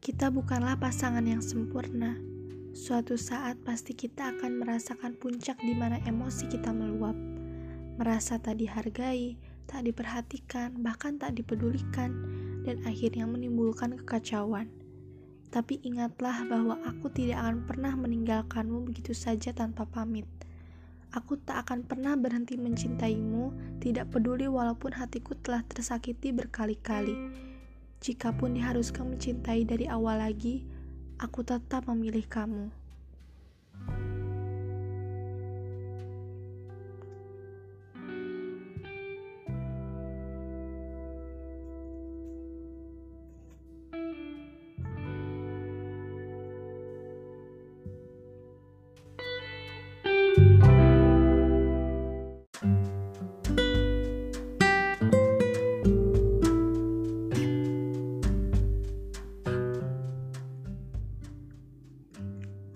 Kita bukanlah pasangan yang sempurna. Suatu saat pasti kita akan merasakan puncak di mana emosi kita meluap. Merasa tak dihargai, tak diperhatikan, bahkan tak dipedulikan, dan akhirnya menimbulkan kekacauan. Tapi ingatlah bahwa aku tidak akan pernah meninggalkanmu begitu saja tanpa pamit. Aku tak akan pernah berhenti mencintaimu, tidak peduli walaupun hatiku telah tersakiti berkali-kali. Jikapun diharuskan mencintai dari awal lagi, aku tetap memilih kamu.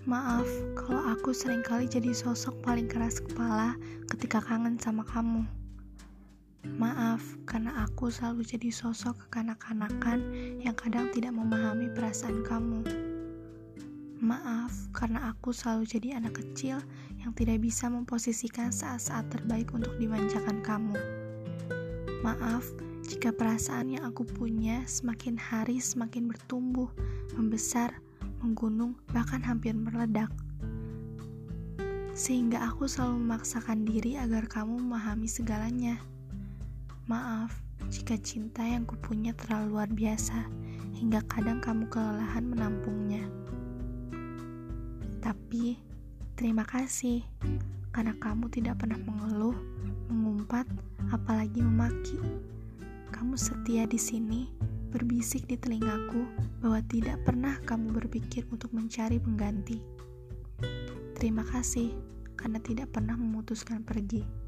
Maaf kalau aku sering kali jadi sosok paling keras kepala ketika kangen sama kamu. Maaf karena aku selalu jadi sosok kekanak-kanakan yang kadang tidak memahami perasaan kamu. Maaf karena aku selalu jadi anak kecil yang tidak bisa memposisikan saat-saat terbaik untuk dimanjakan kamu. Maaf jika perasaan yang aku punya semakin hari semakin bertumbuh, membesar, menggunung, bahkan hampir meledak. Sehingga aku selalu memaksakan diri agar kamu memahami segalanya. Maaf jika cinta yang kupunya terlalu luar biasa, hingga kadang kamu kelelahan menampungnya. Tapi, terima kasih, karena kamu tidak pernah mengeluh, mengumpat, apalagi memaki. Kamu setia di sini, berbisik di telingaku bahwa tidak pernah kamu berpikir untuk mencari pengganti. Terima kasih karena tidak pernah memutuskan pergi.